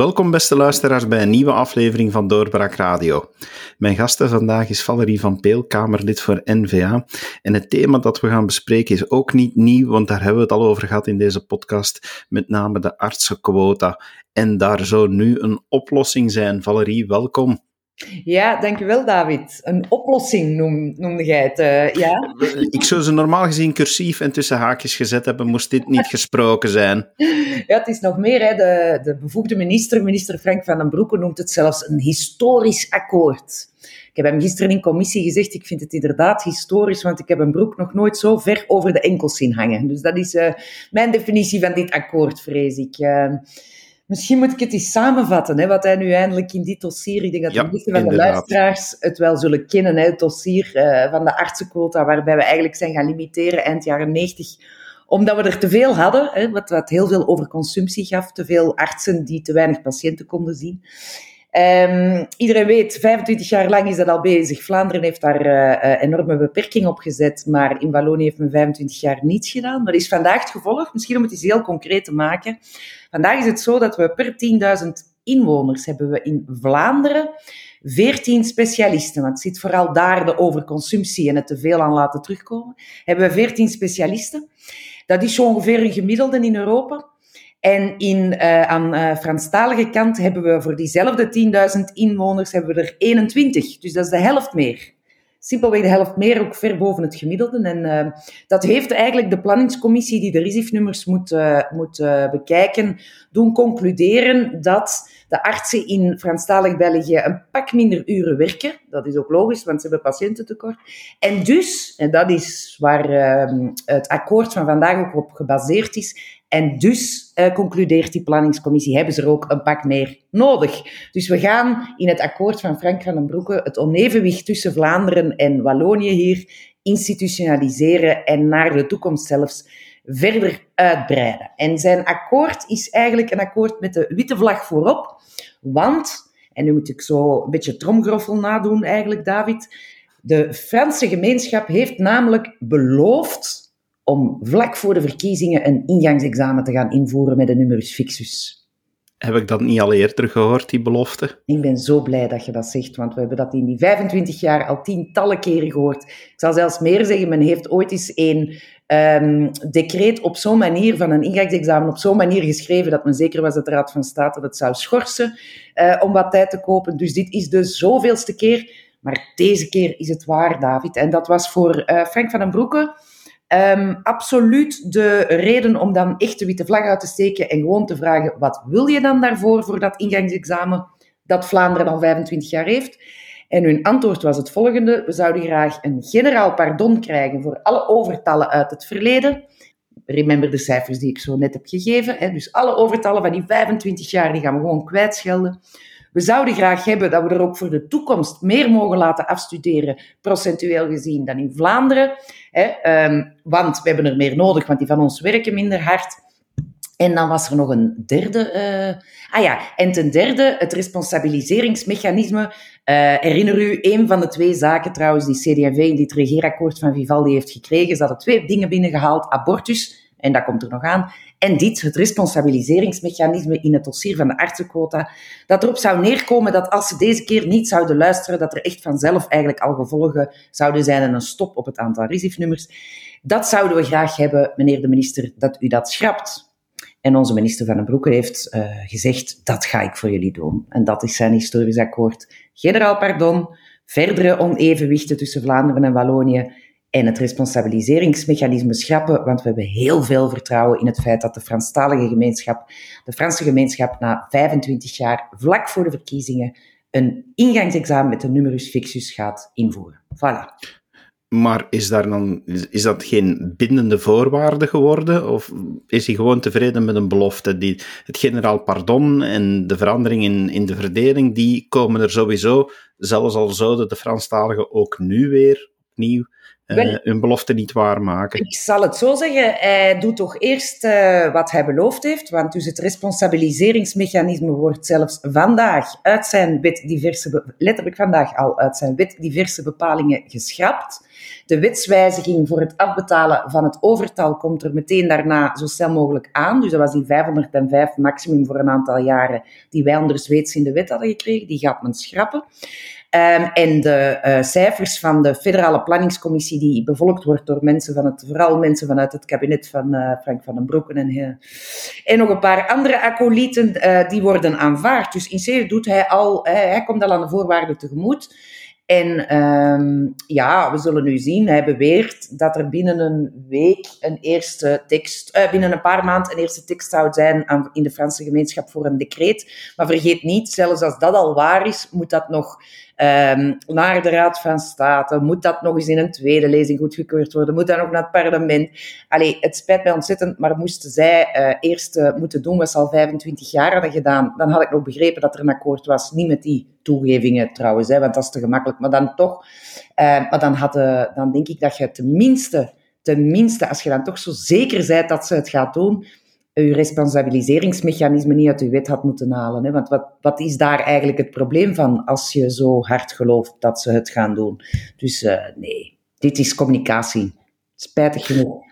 Welkom beste luisteraars bij een nieuwe aflevering van Doorbraak Radio. Mijn gasten vandaag is Valerie van Peel, Kamerlid voor NVA. En het thema dat we gaan bespreken is ook niet nieuw, want daar hebben we het al over gehad in deze podcast, met name de artsenquota. En daar zou nu een oplossing zijn. Valerie, welkom. Ja, dankjewel David. Een oplossing noem, noemde jij het. Uh, ja? Ik zou ze normaal gezien cursief en tussen haakjes gezet hebben, moest dit niet gesproken zijn. Ja, het is nog meer. Hè. De, de bevoegde minister, minister Frank van den Broeke, noemt het zelfs een historisch akkoord. Ik heb hem gisteren in commissie gezegd, ik vind het inderdaad historisch, want ik heb een broek nog nooit zo ver over de enkels zien hangen. Dus dat is uh, mijn definitie van dit akkoord, vrees ik. Uh, Misschien moet ik het eens samenvatten, hè, wat hij nu eindelijk in dit dossier, ik denk dat de meeste van de luisteraars het wel zullen kennen, hè, het dossier uh, van de artsenquota, waarbij we eigenlijk zijn gaan limiteren eind jaren 90, omdat we er te veel hadden, hè, wat, wat heel veel overconsumptie gaf, te veel artsen die te weinig patiënten konden zien. Um, iedereen weet, 25 jaar lang is dat al bezig. Vlaanderen heeft daar uh, enorme beperking op gezet, maar in Wallonië heeft men 25 jaar niets gedaan. Dat is vandaag het gevolg, misschien om het eens heel concreet te maken. Vandaag is het zo dat we per 10.000 inwoners hebben we in Vlaanderen 14 specialisten, want het zit vooral daar de overconsumptie en het te veel aan laten terugkomen. Hebben we 14 specialisten. Dat is zo ongeveer een gemiddelde in Europa. En in, uh, aan uh, Franstalige kant hebben we voor diezelfde 10.000 inwoners hebben we er 21. Dus dat is de helft meer. Simpelweg de helft meer, ook ver boven het gemiddelde. En uh, dat heeft eigenlijk de planningscommissie die de RISIF-nummers moet, moet bekijken, doen concluderen dat de artsen in Franstalig België een pak minder uren werken. Dat is ook logisch, want ze hebben patiëntentekort. En dus, en dat is waar ehm, het akkoord van vandaag ook op gebaseerd is, en dus uh, concludeert die planningscommissie, hebben ze er ook een pak meer nodig. Dus we gaan in het akkoord van Frank van den Broeke het onevenwicht tussen Vlaanderen en Wallonië hier institutionaliseren en naar de toekomst zelfs verder uitbreiden. En zijn akkoord is eigenlijk een akkoord met de witte vlag voorop, want, en nu moet ik zo een beetje tromgroffel nadoen eigenlijk, David, de Franse gemeenschap heeft namelijk beloofd om vlak voor de verkiezingen een ingangsexamen te gaan invoeren met een numerus fixus. Heb ik dat niet al eerder gehoord, die belofte? Ik ben zo blij dat je dat zegt, want we hebben dat in die 25 jaar al tientallen keren gehoord. Ik zal zelfs meer zeggen, men heeft ooit eens een um, decreet op zo'n manier, van een ingangsexamen op zo'n manier geschreven, dat men zeker was dat de Raad van State het zou schorsen uh, om wat tijd te kopen. Dus dit is de zoveelste keer, maar deze keer is het waar, David. En dat was voor uh, Frank van den Broeke Um, absoluut de reden om dan echt de witte vlag uit te steken en gewoon te vragen, wat wil je dan daarvoor, voor dat ingangsexamen dat Vlaanderen al 25 jaar heeft? En hun antwoord was het volgende. We zouden graag een generaal pardon krijgen voor alle overtallen uit het verleden. Remember de cijfers die ik zo net heb gegeven. Hè? Dus alle overtallen van die 25 jaar, die gaan we gewoon kwijtschelden. We zouden graag hebben dat we er ook voor de toekomst meer mogen laten afstuderen, procentueel gezien, dan in Vlaanderen. Hè? Um, want we hebben er meer nodig, want die van ons werken minder hard. En dan was er nog een derde. Uh, ah ja, en ten derde het responsabiliseringsmechanisme. Uh, herinner u, een van de twee zaken trouwens die CD&V in dit regeerakkoord van Vivaldi heeft gekregen. Ze hadden twee dingen binnengehaald. Abortus, en dat komt er nog aan. En dit, het responsabiliseringsmechanisme in het dossier van de artsenquota, dat erop zou neerkomen dat als ze deze keer niet zouden luisteren, dat er echt vanzelf eigenlijk al gevolgen zouden zijn en een stop op het aantal RISIF-nummers. Dat zouden we graag hebben, meneer de minister, dat u dat schrapt. En onze minister Van den Broeke heeft uh, gezegd, dat ga ik voor jullie doen. En dat is zijn historisch akkoord. Generaal pardon, verdere onevenwichten tussen Vlaanderen en Wallonië en het responsabiliseringsmechanisme schrappen, want we hebben heel veel vertrouwen in het feit dat de Franstalige gemeenschap, de Franse gemeenschap na 25 jaar, vlak voor de verkiezingen, een ingangsexamen met de numerus fixus gaat invoeren. Voilà. Maar is, daar dan, is dat geen bindende voorwaarde geworden? Of is hij gewoon tevreden met een belofte? Die, het generaal pardon en de verandering in, in de verdeling, die komen er sowieso, zelfs al zouden de Franstaligen ook nu weer opnieuw uh, hun belofte niet waarmaken? Ik zal het zo zeggen. Hij doet toch eerst uh, wat hij beloofd heeft. Want dus het responsabiliseringsmechanisme wordt zelfs vandaag uit zijn wet diverse, letterlijk vandaag al uit zijn wet diverse bepalingen geschrapt. De wetswijziging voor het afbetalen van het overtal komt er meteen daarna zo snel mogelijk aan. Dus dat was die 505 maximum voor een aantal jaren die wij onder Zweeds in de wet hadden gekregen. Die gaat men schrappen. Um, en de uh, cijfers van de federale planningscommissie, die bevolkt wordt door mensen van het, vooral mensen vanuit het kabinet van uh, Frank van den Broeken en, uh, en nog een paar andere acolyten, die worden aanvaard. Dus in C doet hij al, hij komt al aan de voorwaarden tegemoet. En um, ja, we zullen nu zien, hij beweert dat er binnen een week een eerste tekst, binnen een paar maanden een eerste tekst zou zijn aan, in de Franse gemeenschap voor een decreet. Maar vergeet niet, zelfs als dat al waar is, moet dat nog um, naar de Raad van State, moet dat nog eens in een tweede lezing goedgekeurd worden, moet dat nog naar het parlement. Allee, het spijt mij ontzettend, maar moesten zij uh, eerst uh, moeten doen wat ze al 25 jaar hadden gedaan, dan had ik nog begrepen dat er een akkoord was, niet met die toegevingen trouwens, hè, want dat is te gemakkelijk, maar dan toch, uh, maar dan, had, dan denk ik dat je tenminste, tenminste, als je dan toch zo zeker bent dat ze het gaat doen, je responsabiliseringsmechanisme niet uit je wet had moeten halen. Hè? Want wat, wat is daar eigenlijk het probleem van als je zo hard gelooft dat ze het gaan doen? Dus uh, nee, dit is communicatie. Spijtig genoeg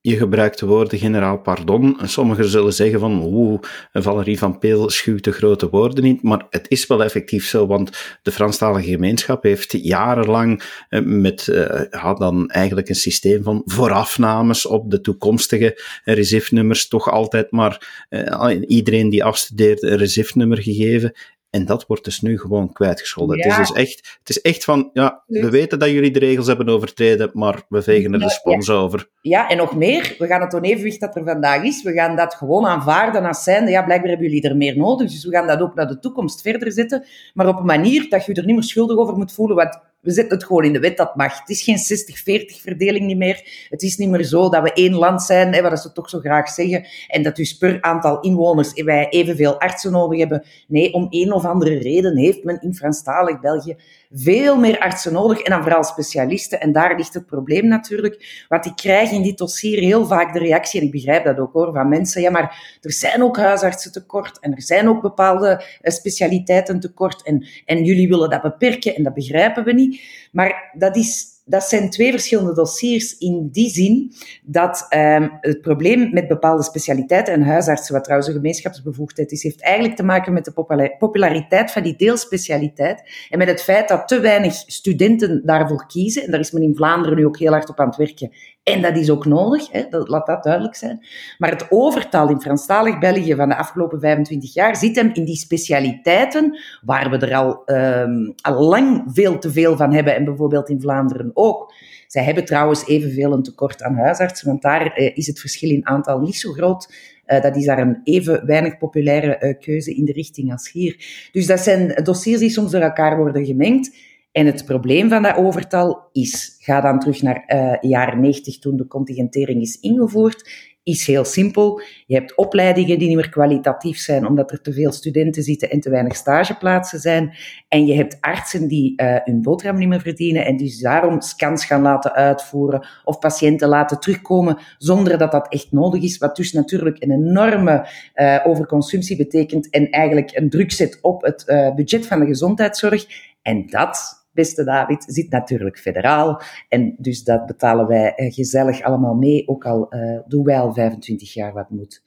je gebruikt de woorden generaal pardon. Sommigen zullen zeggen van, oeh, Valerie van Peel schuwt de grote woorden niet, maar het is wel effectief zo, want de Franstalige gemeenschap heeft jarenlang eh, met, uh, had dan eigenlijk een systeem van voorafnames op de toekomstige RISIF-nummers, toch altijd maar uh, iedereen die afstudeert een RISIF-nummer gegeven. En dat wordt dus nu gewoon kwijtgescholden. Ja. Het, is dus echt, het is echt van, ja, we weten dat jullie de regels hebben overtreden, maar we vegen er de spons ja. over. Ja, en nog meer, we gaan het onevenwicht dat er vandaag is, we gaan dat gewoon aanvaarden als zijnde, ja, blijkbaar hebben jullie er meer nodig, dus we gaan dat ook naar de toekomst verder zetten, maar op een manier dat je je er niet meer schuldig over moet voelen, want we zetten het gewoon in de wet, dat mag. Het is geen 60-40 verdeling niet meer. Het is niet meer zo dat we één land zijn, hè, wat ze toch zo graag zeggen, en dat dus per aantal inwoners wij evenveel artsen nodig hebben. Nee, om een of andere reden heeft men in Franstalig België veel meer artsen nodig en dan vooral specialisten. En daar ligt het probleem natuurlijk. Want ik krijg in dit dossier heel vaak de reactie, en ik begrijp dat ook hoor, van mensen, ja, maar er zijn ook huisartsen tekort en er zijn ook bepaalde specialiteiten tekort en, en jullie willen dat beperken en dat begrijpen we niet. Maar dat is dat zijn twee verschillende dossiers in die zin dat um, het probleem met bepaalde specialiteiten en huisartsen, wat trouwens een gemeenschapsbevoegdheid is, heeft eigenlijk te maken met de populariteit van die deelspecialiteit en met het feit dat te weinig studenten daarvoor kiezen. En daar is men in Vlaanderen nu ook heel hard op aan het werken. En dat is ook nodig, hè, dat, laat dat duidelijk zijn. Maar het overtal in Franstalig België van de afgelopen 25 jaar zit hem in die specialiteiten, waar we er al, um, al lang veel te veel van hebben, en bijvoorbeeld in Vlaanderen ook. Zij hebben trouwens evenveel een tekort aan huisartsen, want daar uh, is het verschil in aantal niet zo groot. Uh, dat is daar een even weinig populaire uh, keuze in de richting als hier. Dus dat zijn dossiers die soms door elkaar worden gemengd. En het probleem van dat overtal is, ga dan terug naar uh, jaren 90 toen de contingentering is ingevoerd, is heel simpel. Je hebt opleidingen die niet meer kwalitatief zijn omdat er te veel studenten zitten en te weinig stageplaatsen zijn. En je hebt artsen die uh, hun boterham niet meer verdienen en dus daarom scans gaan laten uitvoeren of patiënten laten terugkomen zonder dat dat echt nodig is. Wat dus natuurlijk een enorme uh, overconsumptie betekent en eigenlijk een druk zet op het budget van de gezondheidszorg. En dat beste David, zit natuurlijk federaal. En dus dat betalen wij eh, gezellig allemaal mee, ook al uh, doen wij al 25 jaar wat moet.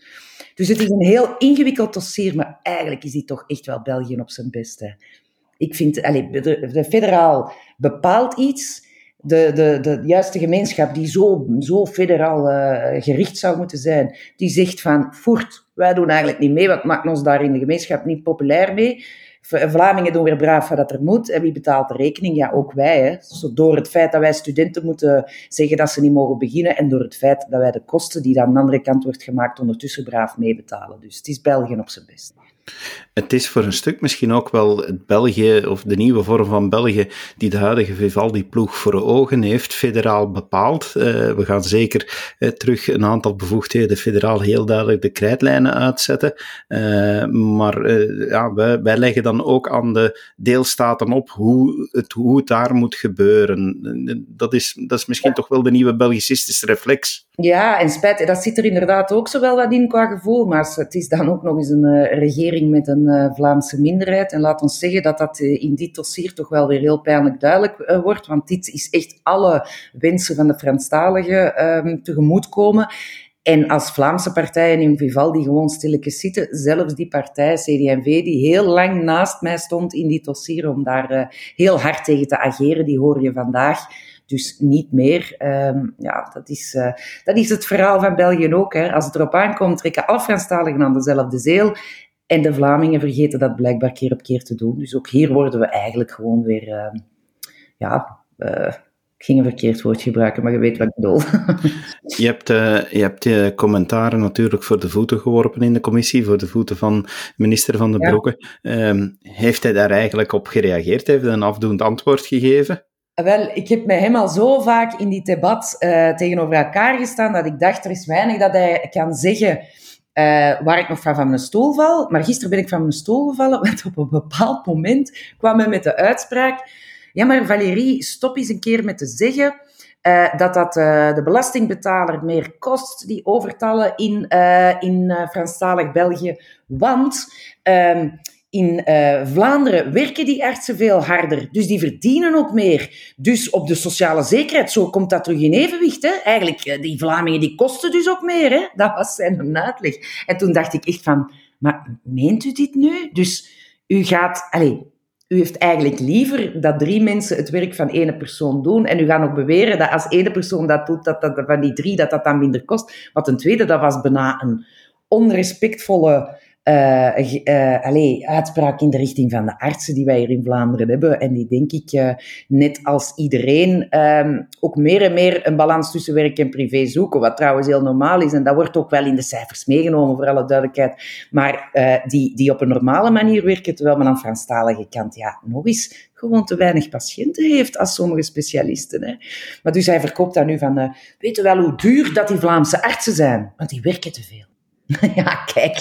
Dus het is een heel ingewikkeld dossier, maar eigenlijk is die toch echt wel België op zijn beste. Ik vind, allez, de, de federaal bepaalt iets de, de, de juiste gemeenschap die zo, zo federaal uh, gericht zou moeten zijn, die zegt van, voert, wij doen eigenlijk niet mee, wat maakt ons daar in de gemeenschap niet populair mee. Vlamingen doen weer braaf wat er moet. En wie betaalt de rekening? Ja, ook wij. Hè. Door het feit dat wij studenten moeten zeggen dat ze niet mogen beginnen en door het feit dat wij de kosten die aan de andere kant wordt gemaakt ondertussen braaf meebetalen. Dus het is België op zijn best. Het is voor een stuk misschien ook wel het België, of de nieuwe vorm van België, die de huidige Vivaldi-ploeg voor ogen heeft, federaal bepaald. Uh, we gaan zeker uh, terug een aantal bevoegdheden federaal heel duidelijk de krijtlijnen uitzetten. Uh, maar ja, wij, leggen dan ook aan de deelstaten op hoe het, hoe daar moet gebeuren. Dat is, dat is misschien toch wel de nieuwe Belgicistische reflex. Ja, en spijt, dat zit er inderdaad ook zo wel wat in qua gevoel, maar het is dan ook nog eens een regering met een uh, Vlaamse minderheid. En laat ons zeggen dat dat uh, in dit dossier toch wel weer heel pijnlijk duidelijk wordt, want dit is echt alle wensen van de Franstaligen um, tegemoetkomen. En als Vlaamse partijen in Vivaldi gewoon stilletjes zitten, zelfs die partij, CD&V, die heel lang naast mij stond in dit dossier om daar heel hard tegen te ageren, die hoor je vandaag dus niet meer. Um, ja, dat is, uh, dat is het verhaal van België ook. Hè. Als het erop aankomt, trekken alle Franstaligen aan dezelfde zeel. En de Vlamingen vergeten dat blijkbaar keer op keer te doen. Dus ook hier worden we eigenlijk gewoon weer, uh, ja, uh, ik ging een verkeerd woord gebruiken, maar je weet wat ik bedoel. je hebt, uh, je hebt je commentaren natuurlijk voor de voeten geworpen in de commissie, voor de voeten van minister Van den Broeke. Ja. Um, heeft hij daar eigenlijk op gereageerd? Heeft hij een afdoend antwoord gegeven? Wel, ik heb met hem al zo vaak in die debat uh, tegenover elkaar gestaan dat ik dacht, er is weinig dat hij kan zeggen uh, waar ik nog van van mijn stoel val. Maar gisteren ben ik van mijn stoel gevallen, want op een bepaald moment kwam hij met de uitspraak... Ja, maar Valérie, stop eens een keer met te zeggen uh, dat dat de belastingbetaler meer kost, die overtallen in, in Franstalig België. Want... In uh, Vlaanderen werken die artsen veel harder, dus die verdienen ook meer. Dus op de sociale zekerheid, zo komt dat terug in evenwicht. Hè? Eigenlijk, uh, die Vlamingen die kosten dus ook meer. Hè? Dat was zijn uitleg. En toen dacht ik echt van, maar meent u dit nu? Dus u gaat, allez, u heeft eigenlijk liever dat drie mensen het werk van één persoon doen. En u gaat nog beweren dat als één persoon dat doet, dat, dat van die drie, dat dat dan minder kost. Wat een tweede, dat was bijna een onrespectvolle uh, uh, allez, uitspraak in de richting van de artsen die wij hier in Vlaanderen hebben. En die denk ik, uh, net als iedereen, um, ook meer en meer een balans tussen werk en privé zoeken. Wat trouwens heel normaal is. En dat wordt ook wel in de cijfers meegenomen, voor alle duidelijkheid. Maar die, die op een normale manier werken, terwijl men aan Franstalige kant, ja, nog eens gewoon te weinig patiënten heeft als sommige specialisten. Hè. Maar dus hij verkoopt daar nu van, weet je wel hoe duur dat die Vlaamse artsen zijn? Want die werken te veel. ja, kijk.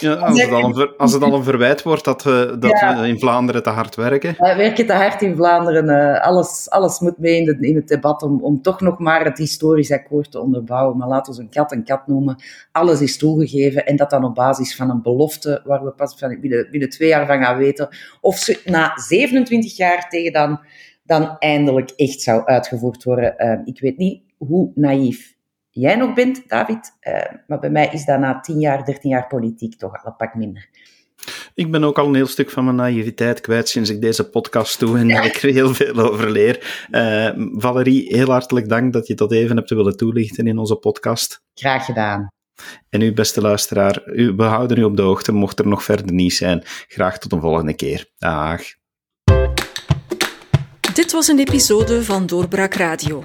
Ja, als, het al een, als het al een verwijt wordt dat, we, dat ja. we in Vlaanderen te hard werken. We werken te hard in Vlaanderen. Uh, alles, alles moet mee in, de, in het debat om, om toch nog maar het historisch akkoord te onderbouwen. Maar laten we een kat een kat noemen. Alles is toegegeven en dat dan op basis van een belofte waar we pas van, binnen, binnen twee jaar van gaan weten of ze na 27 jaar tegen dan, dan eindelijk echt zou uitgevoerd worden. Uh, ik weet niet hoe naïef jij nog bent, David. Uh, maar bij mij is dat na 10 jaar, 13 jaar politiek toch al een pak minder. Ik ben ook al een heel stuk van mijn naïviteit kwijt sinds ik deze podcast doe en ja. ik er heel veel over leer. Uh, Valerie, heel hartelijk dank dat je dat even hebt willen toelichten in onze podcast. Graag gedaan. En u, beste luisteraar, we houden u op de hoogte mocht er nog verder nieuws zijn. Graag tot een volgende keer. Dag. Dit was een episode van Doorbraak Radio